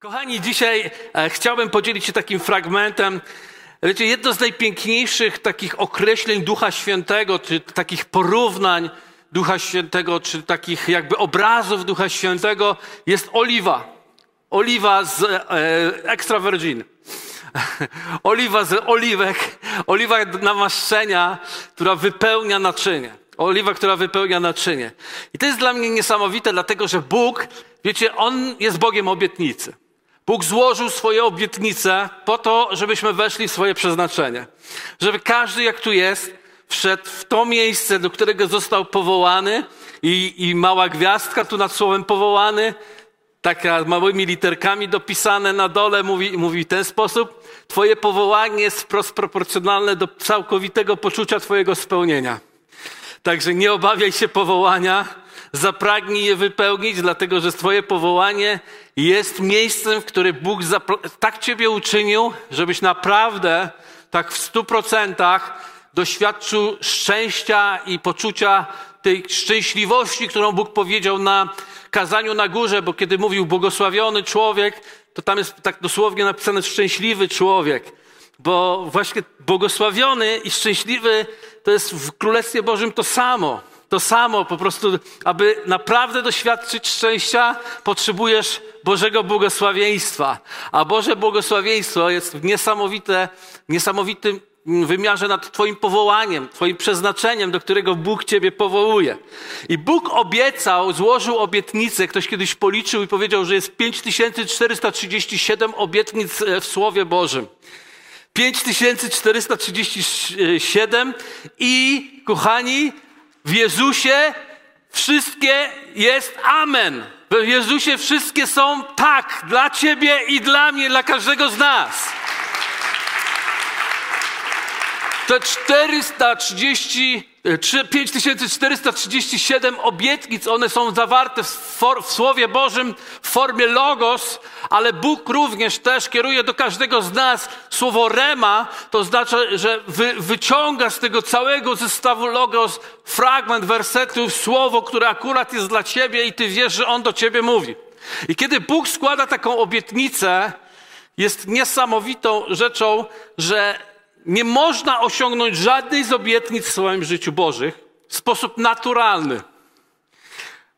Kochani, dzisiaj e, chciałbym podzielić się takim fragmentem. Wiecie, jedno z najpiękniejszych takich określeń Ducha Świętego, czy takich porównań Ducha Świętego, czy takich jakby obrazów Ducha Świętego jest oliwa. Oliwa z e, extra virgin. oliwa z oliwek, oliwa namaszczenia, która wypełnia naczynie. Oliwa, która wypełnia naczynie. I to jest dla mnie niesamowite, dlatego że Bóg, wiecie, On jest Bogiem obietnicy. Bóg złożył swoje obietnice po to, żebyśmy weszli w swoje przeznaczenie. Żeby każdy, jak tu jest, wszedł w to miejsce, do którego został powołany i, i mała gwiazdka tu nad słowem powołany, taka małymi literkami dopisane na dole, mówi, mówi w ten sposób. Twoje powołanie jest wprost proporcjonalne do całkowitego poczucia Twojego spełnienia. Także nie obawiaj się powołania, zapragnij je wypełnić, dlatego że Twoje powołanie jest miejscem, w którym Bóg tak Ciebie uczynił, żebyś naprawdę tak w stu procentach doświadczył szczęścia i poczucia tej szczęśliwości, którą Bóg powiedział na kazaniu na górze, bo kiedy mówił błogosławiony człowiek, to tam jest tak dosłownie napisane szczęśliwy człowiek. Bo właśnie błogosławiony i szczęśliwy to jest w Królestwie Bożym to samo. To samo, po prostu, aby naprawdę doświadczyć szczęścia, potrzebujesz Bożego błogosławieństwa. A Boże błogosławieństwo jest niesamowite, niesamowitym wymiarze nad Twoim powołaniem, Twoim przeznaczeniem, do którego Bóg Ciebie powołuje. I Bóg obiecał, złożył obietnicę. Ktoś kiedyś policzył i powiedział, że jest 5437 obietnic e, w Słowie Bożym. 5437 i, kochani, w Jezusie wszystkie jest amen. W Jezusie wszystkie są tak dla Ciebie i dla mnie, dla każdego z nas. Te 430, 5437 e, obietnic, one są zawarte w, for, w, Słowie Bożym w formie logos, ale Bóg również też kieruje do każdego z nas słowo rema, to znaczy, że wy, wyciąga z tego całego zestawu logos fragment wersetu, słowo, które akurat jest dla ciebie i ty wiesz, że on do ciebie mówi. I kiedy Bóg składa taką obietnicę, jest niesamowitą rzeczą, że nie można osiągnąć żadnej z obietnic w swoim życiu Bożych w sposób naturalny.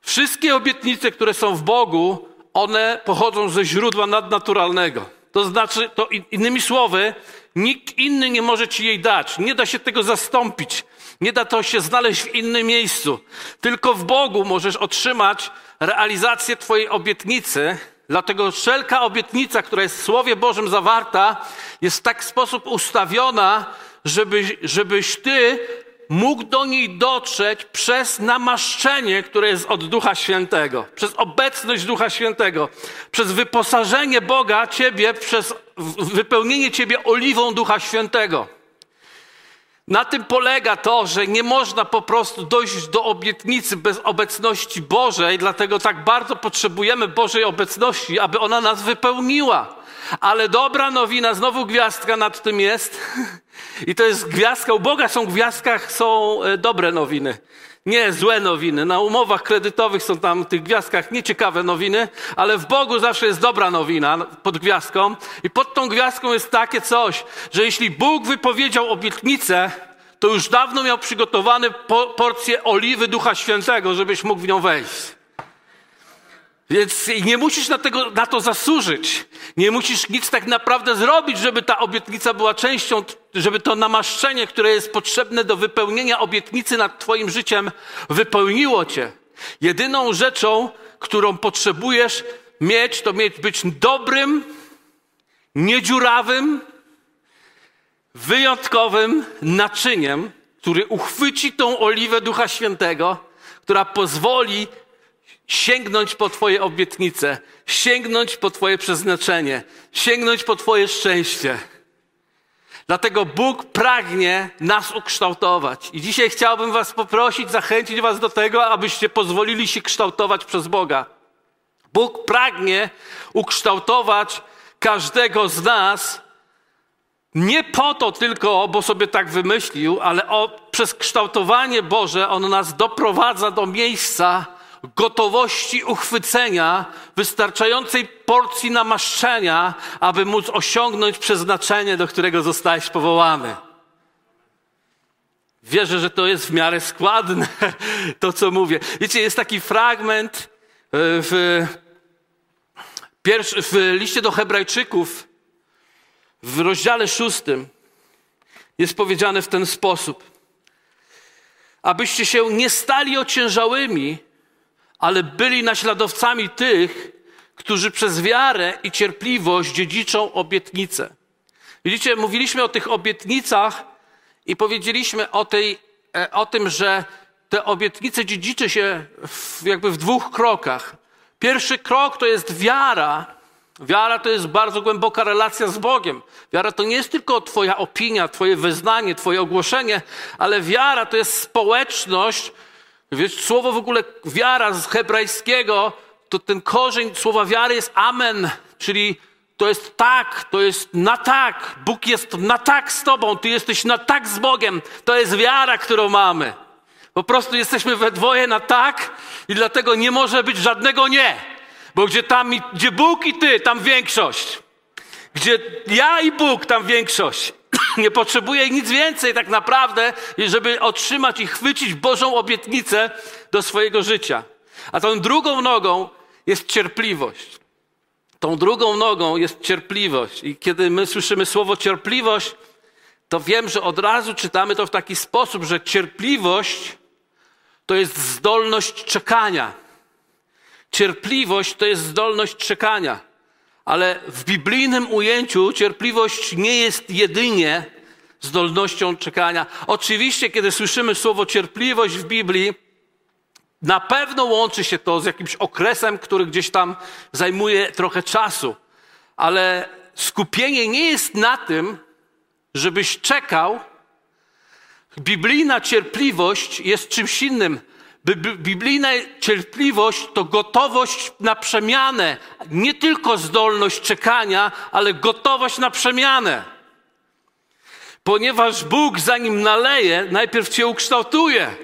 Wszystkie obietnice, które są w Bogu, one pochodzą ze źródła nadnaturalnego. To znaczy, to innymi słowy, nikt inny nie może ci jej dać. Nie da się tego zastąpić. Nie da to się znaleźć w innym miejscu. Tylko w Bogu możesz otrzymać realizację Twojej obietnicy, Dlatego wszelka obietnica, która jest w Słowie Bożym zawarta, jest w tak sposób ustawiona, żebyś, żebyś ty mógł do niej dotrzeć przez namaszczenie, które jest od Ducha Świętego, przez obecność Ducha Świętego, przez wyposażenie Boga ciebie, przez wypełnienie ciebie oliwą Ducha Świętego. Na tym polega to, że nie można po prostu dojść do obietnicy bez obecności Bożej, dlatego tak bardzo potrzebujemy Bożej obecności, aby ona nas wypełniła. Ale dobra nowina, znowu gwiazdka nad tym jest. I to jest gwiazdka, u Boga są w gwiazdkach, są e, dobre nowiny. Nie złe nowiny. Na umowach kredytowych są tam w tych gwiazdkach nieciekawe nowiny, ale w Bogu zawsze jest dobra nowina pod gwiazdką. I pod tą gwiazdką jest takie coś, że jeśli Bóg wypowiedział obietnicę, to już dawno miał przygotowany po, porcję oliwy Ducha Świętego, żebyś mógł w nią wejść. Więc nie musisz na, tego, na to zasłużyć. Nie musisz nic tak naprawdę zrobić, żeby ta obietnica była częścią, żeby to namaszczenie, które jest potrzebne do wypełnienia obietnicy nad Twoim życiem, wypełniło Cię. Jedyną rzeczą, którą potrzebujesz mieć, to mieć być dobrym, niedziurawym, wyjątkowym naczyniem, który uchwyci tą oliwę Ducha Świętego, która pozwoli sięgnąć po Twoje obietnice, sięgnąć po Twoje przeznaczenie, sięgnąć po Twoje szczęście. Dlatego Bóg pragnie nas ukształtować. I dzisiaj chciałbym Was poprosić, zachęcić Was do tego, abyście pozwolili się kształtować przez Boga. Bóg pragnie ukształtować każdego z nas nie po to tylko, bo sobie tak wymyślił, ale o, przez kształtowanie Boże on nas doprowadza do miejsca, gotowości uchwycenia wystarczającej porcji namaszczenia, aby móc osiągnąć przeznaczenie, do którego zostałeś powołany. Wierzę, że to jest w miarę składne, to co mówię. Wiecie, jest taki fragment e, w, w liście do Hebrajczyków, w rozdziale szóstym, jest powiedziane w ten sposób. Abyście się nie stali ociężałymi, ale byli naśladowcami tych, którzy przez wiarę i cierpliwość dziedziczą obietnicę. Widzicie, mówiliśmy o tych obietnicach i powiedzieliśmy o, tej, e, o tym, że te obietnice dziedziczy się w, jakby w dwóch krokach. Pierwszy krok to jest wiara. Wiara to jest bardzo głęboka relacja z Bogiem. Wiara to nie jest tylko Twoja opinia, Twoje wyznanie, Twoje ogłoszenie, ale wiara to jest społeczność. Wiesz, słowo w ogóle wiara z hebrajskiego, to ten korzeń słowa wiary jest amen, czyli to jest tak, to jest na tak. Bóg jest na tak z Tobą, Ty jesteś na tak z Bogiem. To jest wiara, którą mamy. Po prostu jesteśmy we dwoje na tak i dlatego nie może być żadnego nie. Bo gdzie, tam, gdzie Bóg i Ty, tam większość. Gdzie ja i Bóg, tam większość. Nie potrzebuję nic więcej tak naprawdę, żeby otrzymać i chwycić Bożą obietnicę do swojego życia. A tą drugą nogą jest cierpliwość. Tą drugą nogą jest cierpliwość. I kiedy my słyszymy słowo cierpliwość, to wiem, że od razu czytamy to w taki sposób, że cierpliwość to jest zdolność czekania. Cierpliwość to jest zdolność czekania. Ale w biblijnym ujęciu cierpliwość nie jest jedynie zdolnością czekania. Oczywiście, kiedy słyszymy słowo cierpliwość w Biblii, na pewno łączy się to z jakimś okresem, który gdzieś tam zajmuje trochę czasu, ale skupienie nie jest na tym, żebyś czekał. Biblijna cierpliwość jest czymś innym. Biblijna cierpliwość to gotowość na przemianę, nie tylko zdolność czekania, ale gotowość na przemianę. Ponieważ Bóg, zanim naleje, najpierw cię ukształtuje.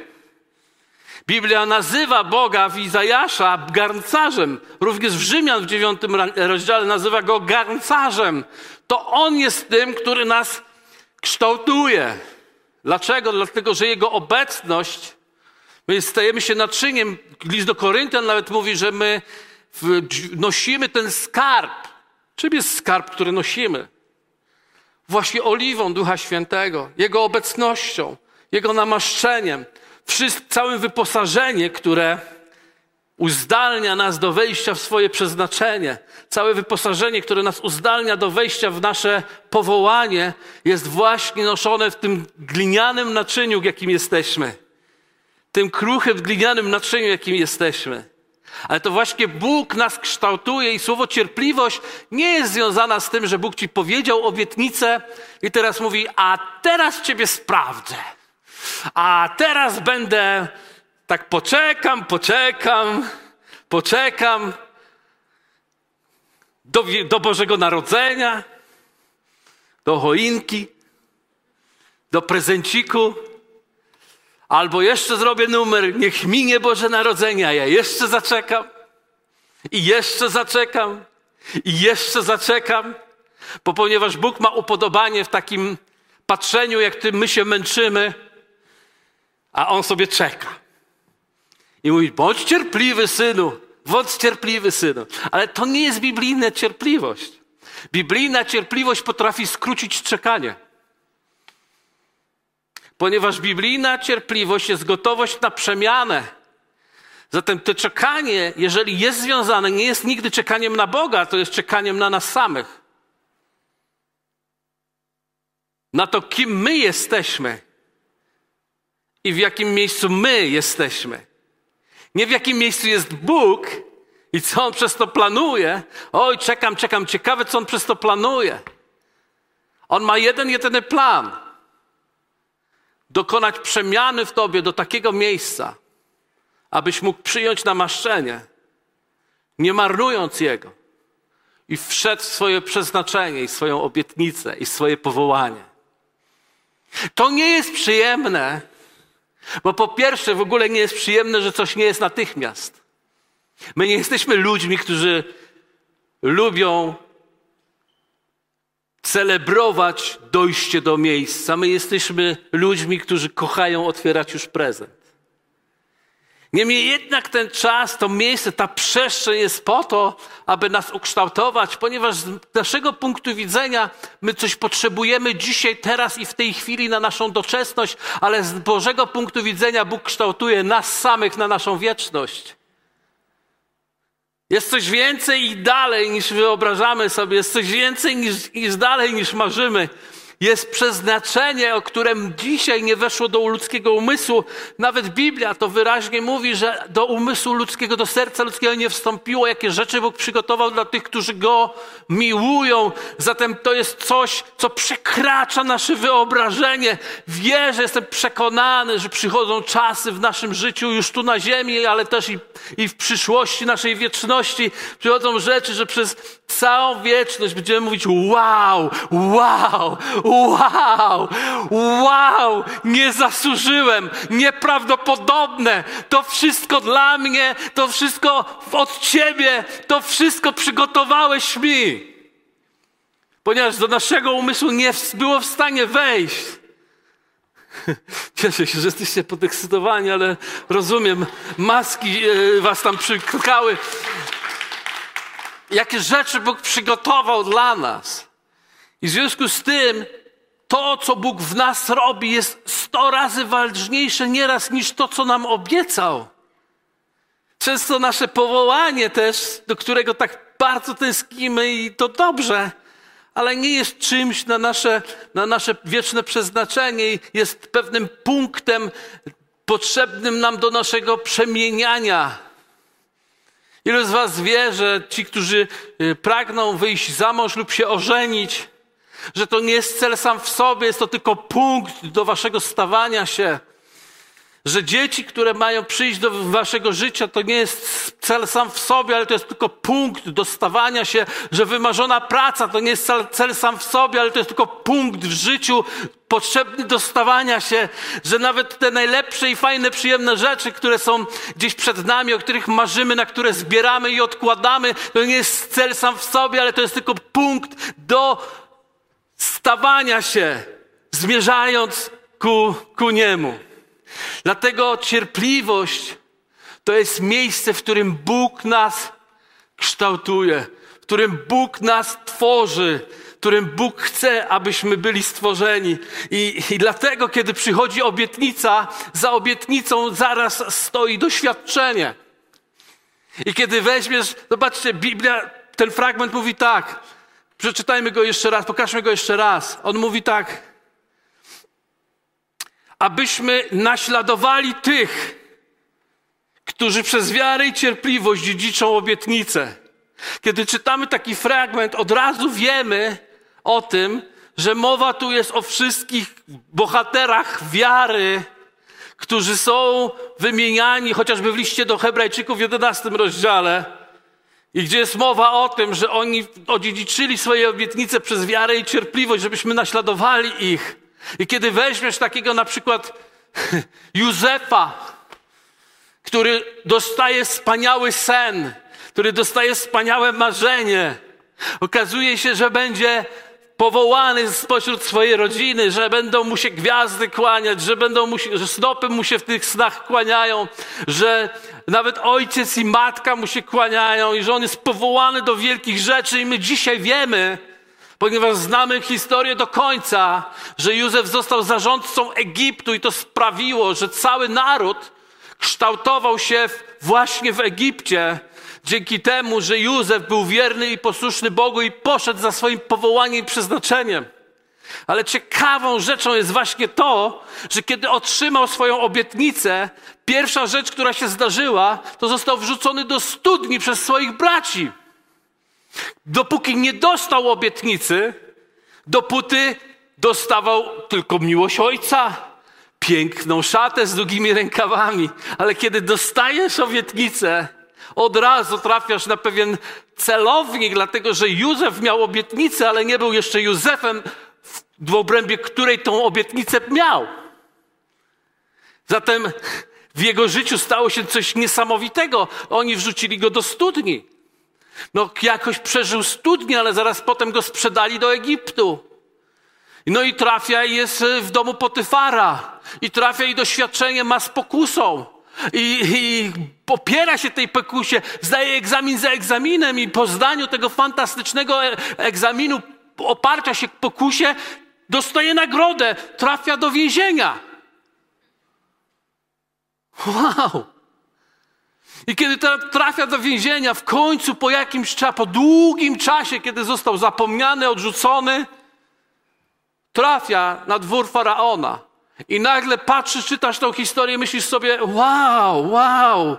Biblia nazywa Boga w Izajasza garncarzem. Również w Rzymian w dziewiątym rozdziale nazywa go garncarzem. To On jest tym, który nas kształtuje. Dlaczego? Dlatego, że Jego obecność, my stajemy się naczyniem. List do Koryntian nawet mówi, że my nosimy ten skarb. Czym jest skarb, który nosimy? Właśnie oliwą Ducha Świętego, Jego obecnością, Jego namaszczeniem całym wyposażenie, które uzdalnia nas do wejścia w swoje przeznaczenie, całe wyposażenie, które nas uzdalnia do wejścia w nasze powołanie, jest właśnie noszone w tym glinianym naczyniu, jakim jesteśmy. Tym kruchym, glinianym naczyniu, jakim jesteśmy. Ale to właśnie Bóg nas kształtuje i słowo cierpliwość nie jest związana z tym, że Bóg ci powiedział obietnicę i teraz mówi, a teraz ciebie sprawdzę. A teraz będę tak poczekam, poczekam, poczekam do, do Bożego Narodzenia, do choinki, do prezenciku. Albo jeszcze zrobię numer, niech minie Boże Narodzenie, a ja jeszcze zaczekam. I jeszcze zaczekam. I jeszcze zaczekam. Bo ponieważ Bóg ma upodobanie w takim patrzeniu, jak tym my się męczymy, a on sobie czeka. I mówi, bądź cierpliwy, synu, bądź cierpliwy, synu. Ale to nie jest biblijna cierpliwość. Biblijna cierpliwość potrafi skrócić czekanie. Ponieważ biblijna cierpliwość jest gotowość na przemianę. Zatem to czekanie, jeżeli jest związane, nie jest nigdy czekaniem na Boga, to jest czekaniem na nas samych. Na to, kim my jesteśmy i w jakim miejscu my jesteśmy. Nie w jakim miejscu jest Bóg i co On przez to planuje. Oj, czekam, czekam, ciekawe, co On przez to planuje. On ma jeden, jedyny plan. Dokonać przemiany w tobie do takiego miejsca, abyś mógł przyjąć namaszczenie, nie marnując jego i wszedł w swoje przeznaczenie i swoją obietnicę i swoje powołanie. To nie jest przyjemne, bo po pierwsze, w ogóle nie jest przyjemne, że coś nie jest natychmiast. My nie jesteśmy ludźmi, którzy lubią celebrować dojście do miejsca. My jesteśmy ludźmi, którzy kochają otwierać już prezent. Niemniej jednak ten czas, to miejsce, ta przestrzeń jest po to, aby nas ukształtować, ponieważ z naszego punktu widzenia my coś potrzebujemy dzisiaj, teraz i w tej chwili na naszą doczesność, ale z Bożego punktu widzenia Bóg kształtuje nas samych na naszą wieczność. Jest coś więcej i dalej niż wyobrażamy sobie, jest coś więcej niż, niż dalej niż marzymy jest przeznaczenie, o którym dzisiaj nie weszło do ludzkiego umysłu. Nawet Biblia to wyraźnie mówi, że do umysłu ludzkiego, do serca ludzkiego nie wstąpiło, jakie rzeczy Bóg przygotował dla tych, którzy Go miłują. Zatem to jest coś, co przekracza nasze wyobrażenie. Wierzę, jestem przekonany, że przychodzą czasy w naszym życiu, już tu na ziemi, ale też i, i w przyszłości naszej wieczności. Przychodzą rzeczy, że przez całą wieczność będziemy mówić wow, wow, wow, wow, nie zasłużyłem, nieprawdopodobne, to wszystko dla mnie, to wszystko od Ciebie, to wszystko przygotowałeś mi. Ponieważ do naszego umysłu nie było w stanie wejść. Cieszę się, że jesteście podekscytowani, ale rozumiem, maski e, was tam przyklikały. Jakie rzeczy Bóg przygotował dla nas. I w związku z tym to, co Bóg w nas robi, jest sto razy ważniejsze nieraz niż to, co nam obiecał. Często nasze powołanie też, do którego tak bardzo tęsknimy i to dobrze, ale nie jest czymś na nasze, na nasze wieczne przeznaczenie, jest pewnym punktem potrzebnym nam do naszego przemieniania. Ilu z Was wie, że ci, którzy y, pragną wyjść za mąż lub się ożenić, że to nie jest cel sam w sobie, jest to tylko punkt do waszego stawania się. Że dzieci, które mają przyjść do waszego życia, to nie jest cel sam w sobie, ale to jest tylko punkt do stawania się. Że wymarzona praca to nie jest cel, sam w sobie, ale to jest tylko punkt w życiu potrzebny do stawania się. Że nawet te najlepsze i fajne, przyjemne rzeczy, które są gdzieś przed nami, o których marzymy, na które zbieramy i odkładamy, to nie jest cel sam w sobie, ale to jest tylko punkt do stawania się, zmierzając ku, ku Niemu. Dlatego cierpliwość to jest miejsce, w którym Bóg nas kształtuje, w którym Bóg nas tworzy, w którym Bóg chce, abyśmy byli stworzeni. I, I dlatego, kiedy przychodzi obietnica, za obietnicą zaraz stoi doświadczenie. I kiedy weźmiesz, zobaczcie, Biblia, ten fragment mówi tak, Przeczytajmy go jeszcze raz, pokażmy go jeszcze raz. On mówi tak. Abyśmy naśladowali tych, którzy przez wiarę i cierpliwość dziedziczą obietnicę. Kiedy czytamy taki fragment, od razu wiemy o tym, że mowa tu jest o wszystkich bohaterach wiary, którzy są wymieniani chociażby w liście do Hebrajczyków w 11 rozdziale i gdzie jest mowa o tym, że oni odziedziczyli swoje obietnice przez wiarę i cierpliwość, żebyśmy naśladowali ich. I kiedy weźmiesz takiego na przykład Józefa, który dostaje wspaniały sen, który dostaje wspaniałe marzenie, okazuje się, że będzie powołany spośród swojej rodziny, że będą mu się gwiazdy kłaniać, że, będą mu się, że snopy mu się w tych snach kłaniają, że nawet ojciec i matka mu się kłaniają i że on jest powołany do wielkich rzeczy i my dzisiaj wiemy, ponieważ znamy historię do końca, że Józef został zarządcą Egiptu i to sprawiło, że cały naród kształtował się właśnie w Egipcie, dzięki temu, że Józef był wierny i posłuszny Bogu i poszedł za swoim powołaniem i przeznaczeniem. Ale ciekawą rzeczą jest właśnie to, że kiedy otrzymał swoją obietnicę, pierwsza rzecz, która się zdarzyła, to został wrzucony do studni przez swoich braci. Dopóki nie dostał obietnicy, dopóty dostawał tylko miłość ojca, piękną szatę z długimi rękawami. Ale kiedy dostajesz obietnicę, od razu trafiasz na pewien celownik, dlatego że Józef miał obietnicę, ale nie był jeszcze Józefem, w obrębie której tą obietnicę miał. Zatem W jego życiu stało się coś niesamowitego. Oni wrzucili go do studni. No, jakoś przeżył studnię, ale zaraz potem go sprzedali do Egiptu. No i trafia i jest w domu Potyfara. I trafia i doświadczenie ma z pokusą. I, I popiera się tej pokusie, zdaje egzamin za egzaminem i po zdaniu tego fantastycznego e, egzaminu oparcia się pokusie dostaje nagrodę, trafia do więzienia. Wow! I kiedy trafia do więzienia, w końcu po jakimś czasie, po długim czasie, kiedy został zapomniany, odrzucony, trafia na dwór faraona. I nagle patrzysz, czytasz tą historię myślisz sobie: Wow, wow,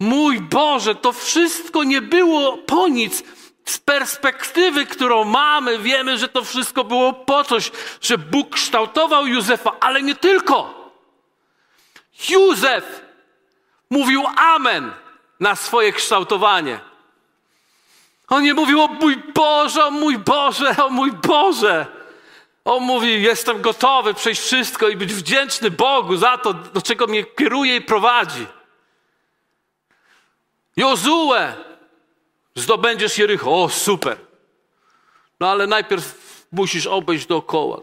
mój Boże, to wszystko nie było po nic. Z perspektywy, którą mamy, wiemy, że to wszystko było po coś, że Bóg kształtował Józefa, ale nie tylko. Józef mówił Amen na swoje kształtowanie. On nie mówił o mój Boże, o mój Boże, o mój Boże. On mówi, jestem gotowy przejść wszystko i być wdzięczny Bogu za to, do czego mnie kieruje i prowadzi. Jozue, zdobędziesz Jericho. O, super. No ale najpierw musisz obejść dookoła.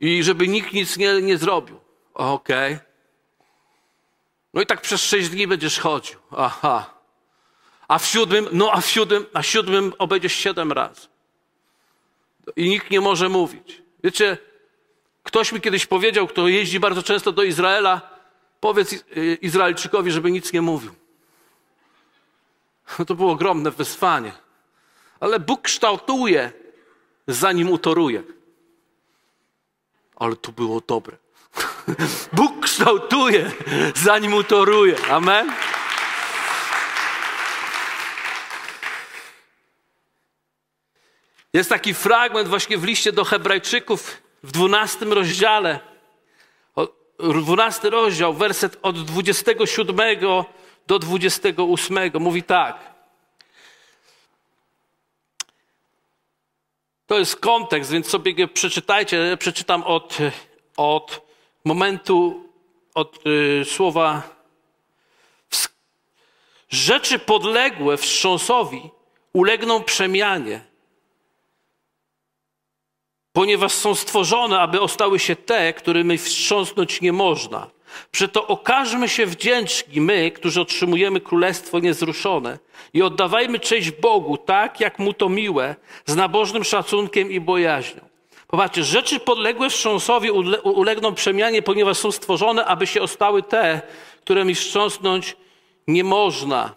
I żeby nikt nic nie, nie zrobił. Okej. Okay. No i tak przez sześć dni będziesz chodził. Aha. A w siódmym, no a w siódmym, a w siódmym obejdziesz siedem razy. I nikt nie może mówić. Wiecie, ktoś mi kiedyś powiedział, kto jeździ bardzo często do Izraela, powiedz Izraelczykowi, żeby nic nie mówił. To było ogromne wyzwanie. Ale Bóg kształtuje, zanim utoruje. Ale to było dobre. Bóg kształtuje, zanim utoruje. Amen. Jest taki fragment właśnie w liście do Hebrajczyków w 12 rozdziale. 12 rozdział, werset od 27 do 28 mówi tak. To jest kontekst, więc sobie przeczytajcie. Przeczytam od, od momentu, od y, słowa rzeczy podległe wstrząsowi ulegną przemianie ponieważ są stworzone, aby ostały się te, którymi wstrząsnąć nie można. Przeto okażmy się wdzięczni my, którzy otrzymujemy królestwo niezruszone i oddawajmy cześć Bogu tak, jak Mu to miłe, z nabożnym szacunkiem i bojaźnią. Popatrzcie, rzeczy podległe wstrząsowi ulegną przemianie, ponieważ są stworzone, aby się ostały te, którymi wstrząsnąć nie można.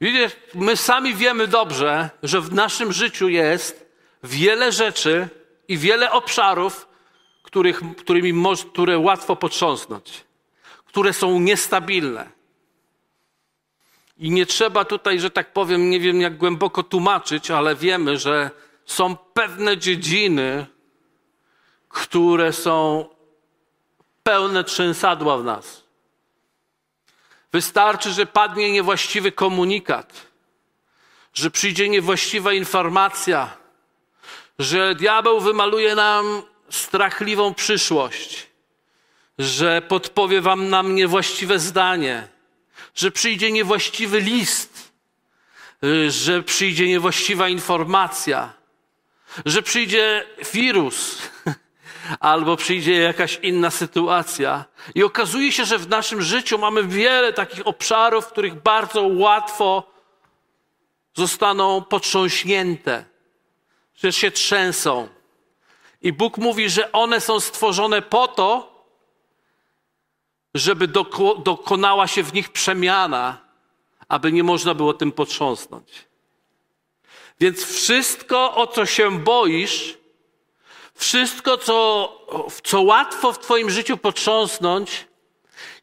Widzicie, my sami wiemy dobrze, że w naszym życiu jest wiele rzeczy i wiele obszarów, których, którymi które łatwo potrząsnąć, które są niestabilne. I nie trzeba tutaj, że tak powiem, nie wiem jak głęboko tłumaczyć, ale wiemy, że są pewne dziedziny, które są pełne trzęsadła w nas. Wystarczy, że padnie niewłaściwy komunikat, że przyjdzie niewłaściwa informacja, że diabeł wymaluje nam strachliwą przyszłość, że podpowie wam nam niewłaściwe zdanie, że przyjdzie niewłaściwy list, że przyjdzie niewłaściwa informacja, że przyjdzie wirus albo przyjdzie jakaś inna sytuacja. I okazuje się, że w naszym życiu mamy wiele takich obszarów, w których bardzo łatwo zostaną potrząśnięte że się trzęsą. I Bóg mówi, że one są stworzone po to, żeby doko dokonała się w nich przemiana, aby nie można było tym potrząsnąć. Więc wszystko, o co się boisz, wszystko, co, co łatwo w Twoim życiu potrząsnąć,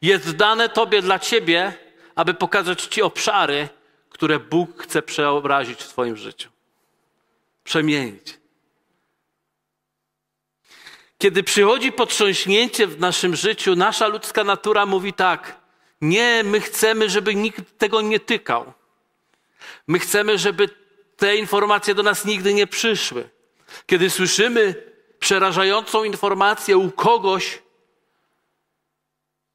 jest dane Tobie dla Ciebie, aby pokazać Ci obszary, które Bóg chce przeobrazić w Twoim życiu przemienić. Kiedy przychodzi potrząśnięcie w naszym życiu, nasza ludzka natura mówi tak: Nie, my chcemy, żeby nikt tego nie tykał. My chcemy, żeby te informacje do nas nigdy nie przyszły. Kiedy słyszymy przerażającą informację u kogoś,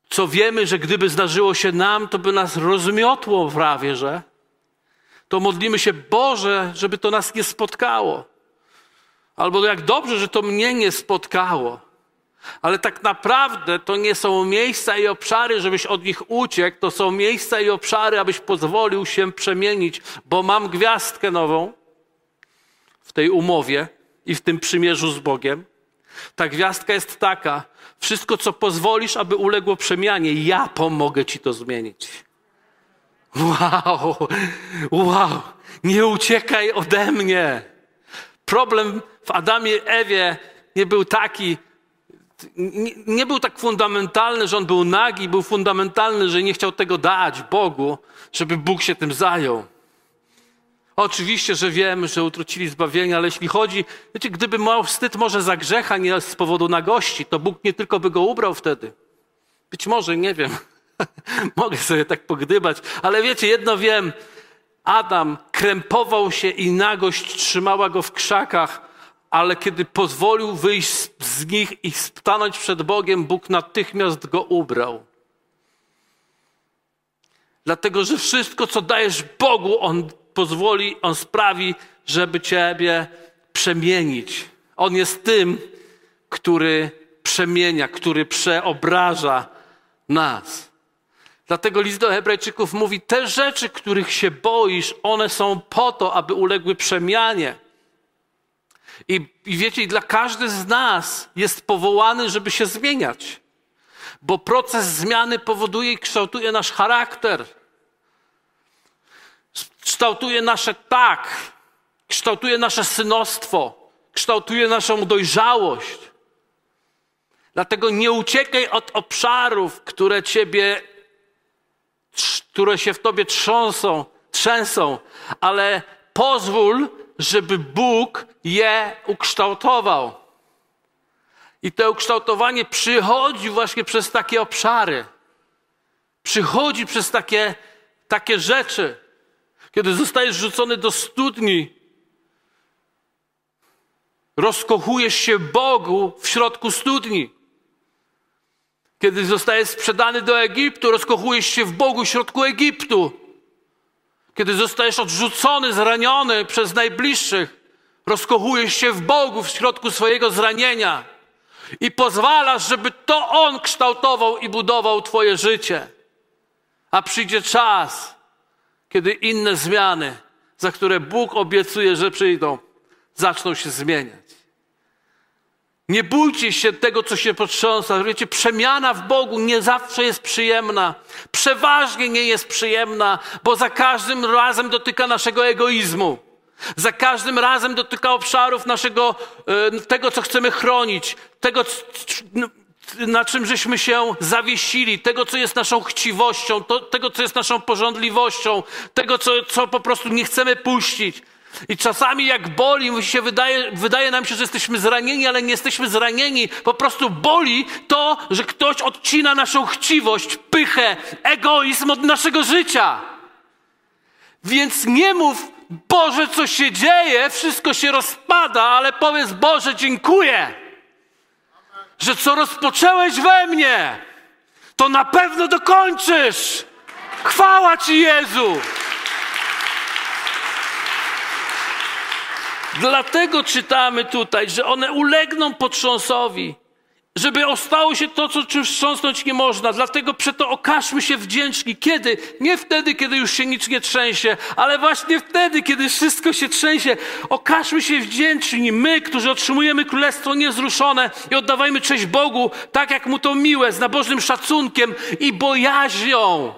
co wiemy, że gdyby zdarzyło się nam, to by nas rozmiotło prawie, że to modlimy się, Boże, żeby to nas nie spotkało. Albo jak dobrze, że to mnie nie spotkało. Ale tak naprawdę to nie są miejsca i obszary, żebyś od nich uciekł, to są miejsca i obszary, abyś pozwolił się przemienić, bo mam gwiazdkę nową w tej umowie i w tym przymierzu z Bogiem. Ta gwiazdka jest taka: wszystko, co pozwolisz, aby uległo przemianie, ja pomogę ci to zmienić. Wow, wow, nie uciekaj ode mnie. Problem w Adamie Ewie nie był taki, nie, nie, był tak fundamentalny, że on był nagi, był fundamentalny, że nie chciał tego dać Bogu, żeby Bóg się tym zajął. Oczywiście, że wiemy, że utracili zbawienie, ale jeśli chodzi, wiecie, gdyby miał wstyd może za grzecha, nie z powodu nagości, to Bóg nie tylko by go ubrał wtedy. Być może, nie wiem. Mogę sobie tak pogdybać, ale wiecie, jedno wiem. Adam krępował się i nagość trzymała go w krzakach, ale kiedy pozwolił wyjść z nich i stanąć przed Bogiem, Bóg natychmiast go ubrał. Dlatego, że wszystko, co dajesz Bogu, On pozwoli, On sprawi, żeby Ciebie przemienić. On jest tym, który przemienia, który przeobraża nas. Dlatego list do Hebrajczyków mówi: Te rzeczy, których się boisz, one są po to, aby uległy przemianie. I, I wiecie, dla każdy z nas jest powołany, żeby się zmieniać, bo proces zmiany powoduje i kształtuje nasz charakter kształtuje nasze tak, kształtuje nasze synostwo, kształtuje naszą dojrzałość. Dlatego nie uciekaj od obszarów, które ciebie, które się w tobie trząsą, trzęsą, ale pozwól, żeby Bóg je ukształtował. I to ukształtowanie przychodzi właśnie przez takie obszary. Przychodzi przez takie, takie rzeczy. Kiedy zostajesz rzucony do studni, rozkochujesz się Bogu w środku studni. Kiedy zostajesz sprzedany do Egiptu, rozkochujesz się w Bogu w środku Egiptu. Kiedy zostajesz odrzucony, zraniony przez najbliższych, rozkochujesz się w Bogu w środku swojego zranienia i pozwalasz, żeby to On kształtował i budował Twoje życie. A przyjdzie czas, kiedy inne zmiany, za które Bóg obiecuje, że przyjdą, zaczną się zmieniać. Nie bójcie się tego, co się potrząsa. Wiecie, przemiana w Bogu nie zawsze jest przyjemna. Przeważnie nie jest przyjemna, bo za każdym razem dotyka naszego egoizmu. Za każdym razem dotyka obszarów naszego, e, tego, co chcemy chronić, tego, na czym żeśmy się zawiesili, tego, co jest naszą chciwością, to, tego, co jest naszą porządliwością, tego, co, co po prostu nie chcemy puścić. I czasami jak boli, się wydaje, wydaje nam się, że jesteśmy zranieni, ale nie jesteśmy zranieni. Po prostu boli to, że ktoś odcina naszą chciwość, pychę, egoizm od naszego życia. Więc nie mów, Boże, co się dzieje, wszystko się rozpada, ale powiedz, Boże, dziękuję że co rozpoczęłeś we mnie, to na pewno dokończysz. Chwała Ci, Jezu! Dlatego czytamy tutaj, że one ulegną potrząsowi żeby ostało się to, co czym wstrząsnąć nie można. Dlatego przeto okażmy się wdzięczni. Kiedy? Nie wtedy, kiedy już się nic nie trzęsie, ale właśnie wtedy, kiedy wszystko się trzęsie. Okażmy się wdzięczni. My, którzy otrzymujemy Królestwo niezruszone i oddawajmy cześć Bogu, tak jak Mu to miłe, z nabożnym szacunkiem i bojaźnią.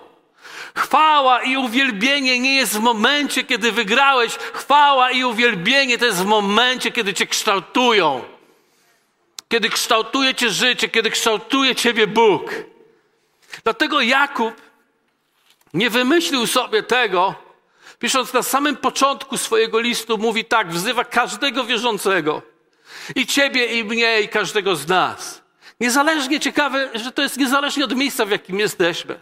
Chwała i uwielbienie nie jest w momencie, kiedy wygrałeś. Chwała i uwielbienie to jest w momencie, kiedy Cię kształtują kiedy kształtuje Cię życie, kiedy kształtuje Ciebie Bóg. Dlatego Jakub nie wymyślił sobie tego, pisząc na samym początku swojego listu, mówi tak, wzywa każdego wierzącego. I Ciebie, i mnie, i każdego z nas. Niezależnie ciekawe, że to jest niezależnie od miejsca, w jakim jesteśmy.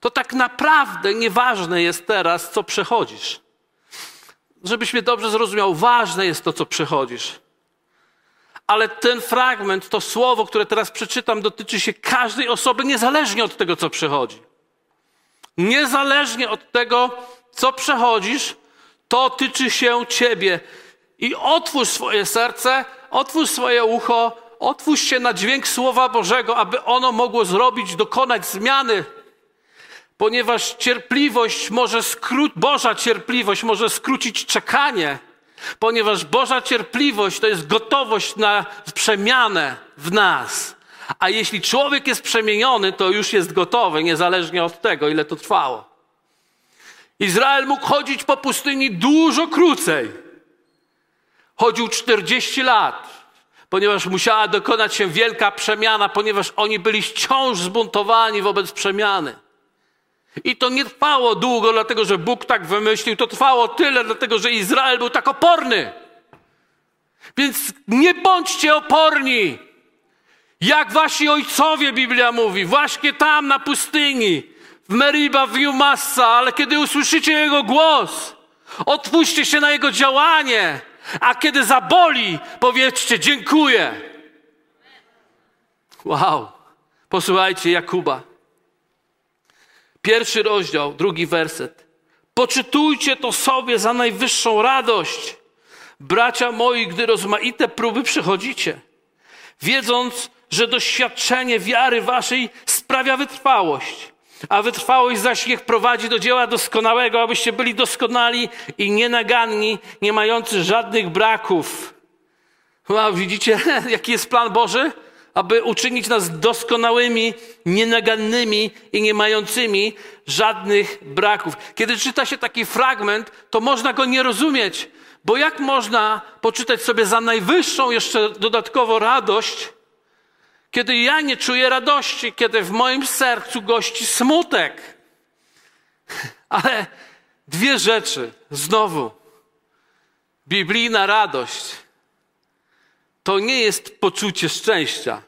To tak naprawdę nieważne jest teraz, co przechodzisz. Żebyś mnie dobrze zrozumiał, ważne jest to, co przechodzisz ale ten fragment, to słowo, które teraz przeczytam, dotyczy się każdej osoby, niezależnie od tego, co przechodzi. Niezależnie od tego, co przechodzisz, to tyczy się ciebie. I otwórz swoje serce, otwórz swoje ucho, otwórz się na dźwięk Słowa Bożego, aby ono mogło zrobić, dokonać zmiany. Ponieważ cierpliwość może skrócić, Boża cierpliwość może skrócić czekanie, ponieważ Boża cierpliwość to jest gotowość na przemianę w nas. A jeśli człowiek jest przemieniony, to już jest gotowy, niezależnie od tego, ile to trwało. Izrael mógł chodzić po pustyni dużo krócej. Chodził 40 lat, ponieważ musiała dokonać się wielka przemiana, ponieważ oni byli wciąż zbuntowani wobec przemiany. I to nie trwało długo, dlatego że Bóg tak wymyślił, to trwało tyle, dlatego że Izrael był tak oporny. Więc nie bądźcie oporni, jak wasi ojcowie, Biblia mówi, właśnie tam na pustyni, w Meriba, w Jumassa, ale kiedy usłyszycie Jego głos, otwórzcie się na Jego działanie, a kiedy zaboli, powiedzcie dziękuję. Wow. Posłuchajcie Jakuba. Pierwszy rozdział, drugi werset. Poczytujcie to sobie za najwyższą radość, bracia moi, gdy rozmaite próby przychodzicie, wiedząc, że doświadczenie wiary waszej sprawia wytrwałość. A wytrwałość zaś niech prowadzi do dzieła doskonałego, abyście byli doskonali i nienaganni, nie mający żadnych braków. Widzicie, jaki jest plan Boży? Aby uczynić nas doskonałymi, nienagannymi i nie mającymi żadnych braków. Kiedy czyta się taki fragment, to można go nie rozumieć, bo jak można poczytać sobie za najwyższą jeszcze dodatkowo radość, kiedy ja nie czuję radości, kiedy w moim sercu gości smutek. Ale dwie rzeczy, znowu. Biblijna radość to nie jest poczucie szczęścia.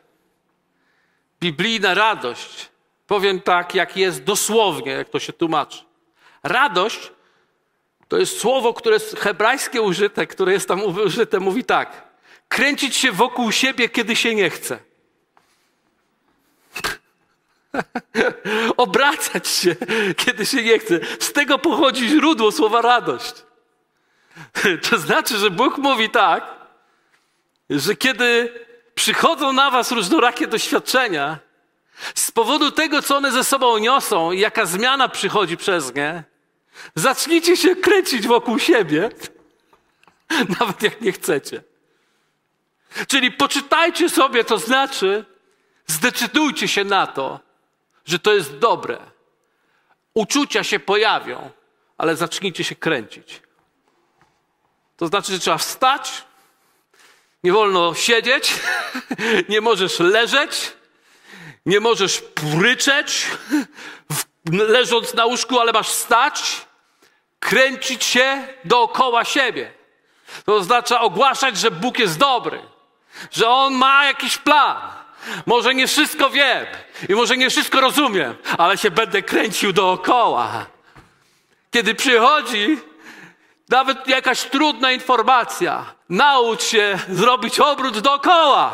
Biblijna radość, powiem tak, jak jest dosłownie, jak to się tłumaczy. Radość to jest słowo, które jest hebrajskie użyte, które jest tam użyte, mówi tak. Kręcić się wokół siebie, kiedy się nie chce. Obracać się, kiedy się nie chce. Z tego pochodzi źródło słowa radość. To znaczy, że Bóg mówi tak, że kiedy przychodzą na was różnorakie doświadczenia, z powodu tego, co one ze sobą niosą i jaka zmiana przychodzi przez nie, zacznijcie się kręcić wokół siebie, nawet jak nie chcecie. Czyli poczytajcie sobie, to znaczy, zdecydujcie się na to, że to jest dobre. Uczucia się pojawią, ale zacznijcie się kręcić. To znaczy, że trzeba wstać, nie wolno siedzieć, nie możesz leżeć, nie możesz pryczeć, leżąc na łóżku, ale masz wstać, kręcić się dookoła siebie. To oznacza ogłaszać, że Bóg jest dobry, że On ma jakiś plan może nie wszystko wiem i może nie wszystko rozumiem, ale się będę kręcił dookoła. Kiedy przychodzi nawet jakaś trudna informacja, naucz się zrobić obrót dookoła.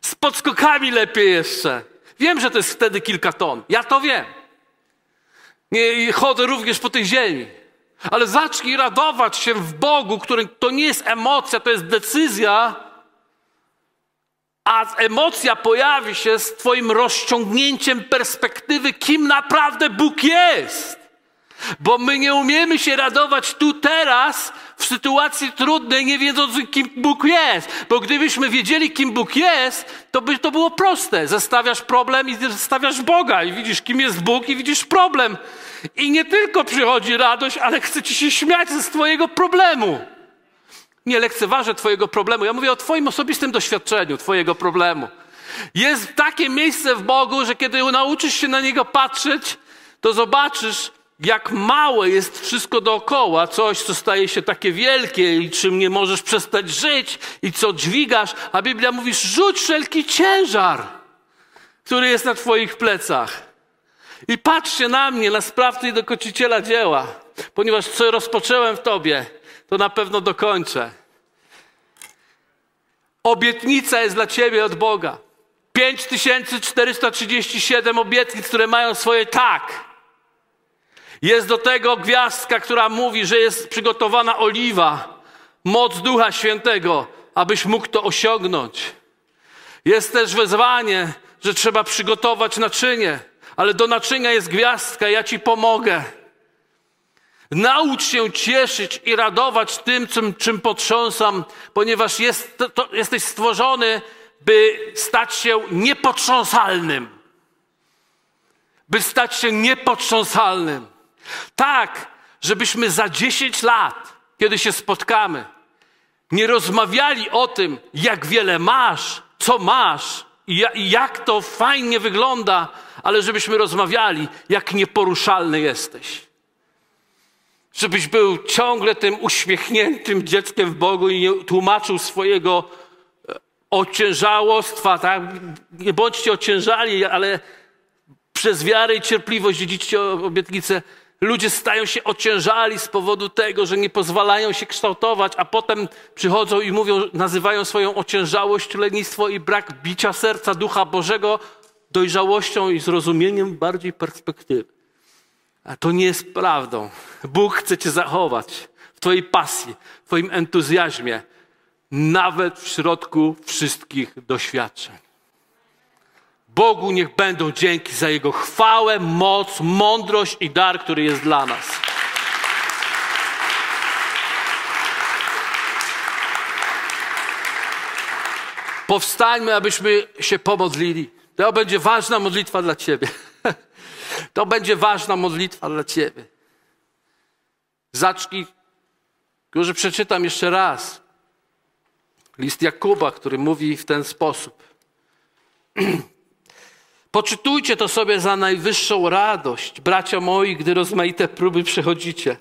Z podskokami lepiej jeszcze. Wiem, że to jest wtedy kilka ton. Ja to wiem. Nie chodzę również po tej ziemi. Ale zacznij radować się w Bogu, który to nie jest emocja, to jest decyzja, a emocja pojawi się z Twoim rozciągnięciem perspektywy, kim naprawdę Bóg jest. Bo my nie umiemy się radować tu teraz, w sytuacji trudnej, nie wiedząc, kim Bóg jest. Bo gdybyśmy wiedzieli, kim Bóg jest, to by to było proste. Zestawiasz problem i zestawiasz Boga i widzisz, kim jest Bóg i widzisz problem. I nie tylko przychodzi radość, ale chce ci się śmiać ze swojego problemu. Nie lekceważę Twojego problemu. Ja mówię o Twoim osobistym doświadczeniu, Twojego problemu. Jest takie miejsce w Bogu, że kiedy nauczysz się na Niego patrzeć, to zobaczysz, jak małe jest wszystko dookoła, coś, co staje się takie wielkie i czym nie możesz przestać żyć i co dźwigasz. A Biblia mówi, rzuć wszelki ciężar, który jest na Twoich plecach. I patrzcie na mnie, na sprawcę i dokończyciela dzieła, ponieważ co rozpocząłem w Tobie, to na pewno dokończę. Obietnica jest dla ciebie od Boga. 5437 obietnic, które mają swoje tak. Jest do tego gwiazdka, która mówi, że jest przygotowana oliwa, moc Ducha Świętego, abyś mógł to osiągnąć. Jest też wezwanie, że trzeba przygotować naczynie, ale do naczynia jest gwiazdka, ja ci pomogę. Naucz się cieszyć i radować tym, czym, czym potrząsam, ponieważ jest, to, jesteś stworzony, by stać się niepotrząsalnym. By stać się niepotrząsalnym. Tak, żebyśmy za 10 lat, kiedy się spotkamy, nie rozmawiali o tym, jak wiele masz, co masz i jak to fajnie wygląda, ale żebyśmy rozmawiali, jak nieporuszalny jesteś. Żebyś był ciągle tym uśmiechniętym dzieckiem w Bogu i nie tłumaczył swojego e, ociężałostwa, tak? Nie bądźcie ociężali, ale przez wiarę i cierpliwość dziedziczcie obietnicę. Ludzie stają się ociężali z powodu tego, że nie pozwalają się kształtować, a potem przychodzą i mówią, nazywają swoją ociężałość, lenistwo i brak bicia serca Ducha Bożego dojrzałością i zrozumieniem bardziej perspektywy. A to nie jest prawdą. Bóg chce Cię zachować w Twojej pasji, w Twoim entuzjazmie, nawet w środku wszystkich doświadczeń. Bogu niech będą dzięki za Jego chwałę, moc, mądrość i dar, który jest dla nas. Powstańmy, abyśmy się pomodlili. To będzie ważna modlitwa dla Ciebie. To będzie ważna modlitwa dla Ciebie. Zacznij, może przeczytam jeszcze raz. List Jakuba, który mówi w ten sposób. Poczytujcie to sobie za najwyższą radość, bracia moi, gdy rozmaite próby przechodzicie.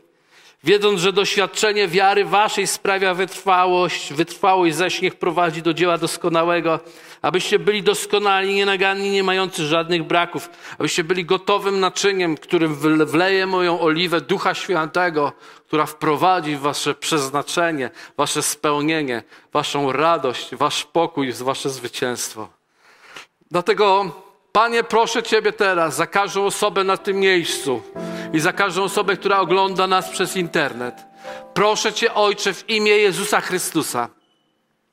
Wiedząc, że doświadczenie wiary waszej sprawia wytrwałość, wytrwałość zaś niech prowadzi do dzieła doskonałego, abyście byli doskonali, nienaganni, nie mający żadnych braków, abyście byli gotowym naczyniem, którym wleje moją oliwę Ducha Świętego, która wprowadzi wasze przeznaczenie, wasze spełnienie, waszą radość, wasz pokój, wasze zwycięstwo. Dlatego Panie, proszę Ciebie teraz za każdą osobę na tym miejscu i za każdą osobę, która ogląda nas przez internet. Proszę Cię, Ojcze, w imię Jezusa Chrystusa,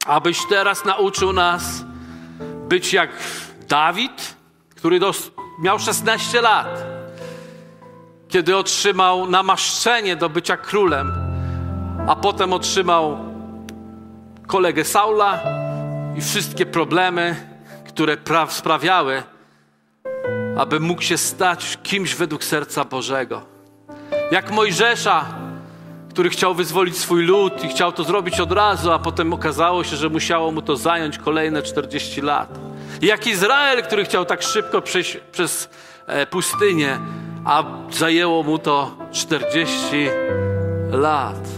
abyś teraz nauczył nas być jak Dawid, który miał 16 lat, kiedy otrzymał namaszczenie do bycia królem, a potem otrzymał kolegę Saula i wszystkie problemy, które sprawiały, aby mógł się stać kimś według serca Bożego. Jak Mojżesza, który chciał wyzwolić swój lud i chciał to zrobić od razu, a potem okazało się, że musiało mu to zająć kolejne 40 lat. Jak Izrael, który chciał tak szybko przejść przez e, pustynię, a zajęło mu to 40 lat.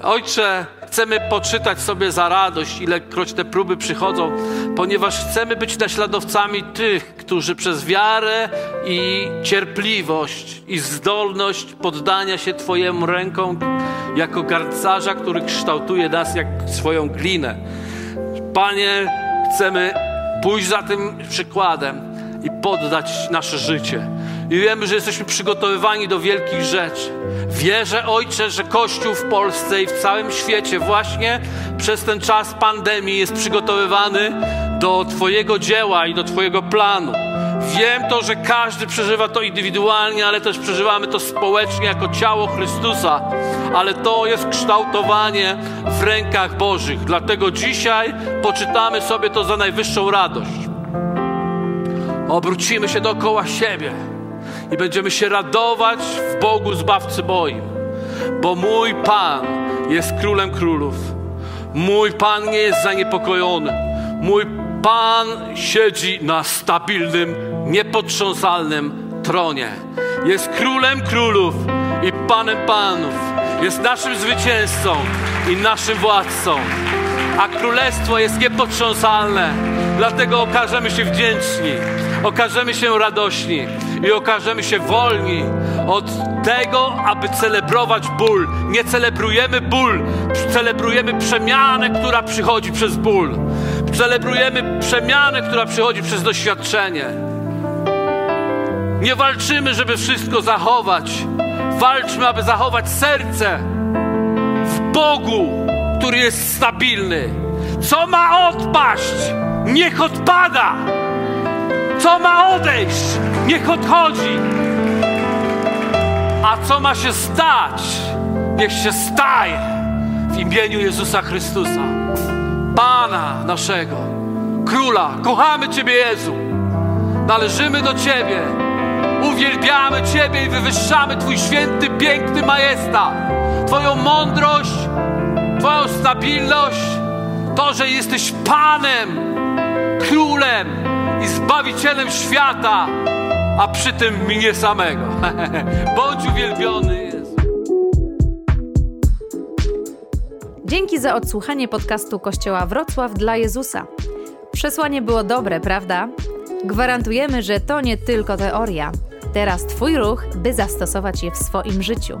Ojcze, chcemy poczytać sobie za radość, ilekroć te próby przychodzą, ponieważ chcemy być naśladowcami tych, którzy przez wiarę i cierpliwość i zdolność poddania się Twojemu rękom jako garncarza, który kształtuje nas jak swoją glinę. Panie, chcemy pójść za tym przykładem i poddać nasze życie i wiemy, że jesteśmy przygotowywani do wielkich rzeczy. Wierzę, Ojcze, że Kościół w Polsce i w całym świecie właśnie przez ten czas pandemii jest przygotowywany do Twojego dzieła i do Twojego planu. Wiem to, że każdy przeżywa to indywidualnie, ale też przeżywamy to społecznie jako ciało Chrystusa. Ale to jest kształtowanie w rękach Bożych. Dlatego dzisiaj poczytamy sobie to za najwyższą radość. Obrócimy się dookoła siebie i będziemy się radować w Bogu Zbawcy moim, bo mój Pan jest Królem Królów. Mój Pan nie jest zaniepokojony. Mój Pan siedzi na stabilnym, niepotrząsalnym tronie. Jest Królem Królów i Panem Panów. Jest naszym zwycięzcą i naszym władcą. A królestwo jest niepotrząsalne, dlatego okażemy się wdzięczni okażemy się radośni i okażemy się wolni od tego, aby celebrować ból. Nie celebrujemy ból, celebrujemy przemianę, która przychodzi przez ból. Celebrujemy przemianę, która przychodzi przez doświadczenie. Nie walczymy, żeby wszystko zachować. Walczmy, aby zachować serce w Bogu, który jest stabilny. Co ma odpaść, niech odpada. Co ma odejść, niech odchodzi. A co ma się stać, niech się staje w imieniu Jezusa Chrystusa, Pana naszego, Króla. Kochamy Ciebie, Jezu. Należymy do Ciebie. Uwielbiamy Ciebie i wywyższamy Twój święty, piękny majestat. Twoją mądrość, Twoją stabilność, to, że jesteś Panem, Królem i Zbawicielem świata, a przy tym mnie samego. Bądź uwielbiony Jezu. Dzięki za odsłuchanie podcastu Kościoła Wrocław dla Jezusa. Przesłanie było dobre, prawda? Gwarantujemy, że to nie tylko teoria. Teraz Twój ruch, by zastosować je w swoim życiu.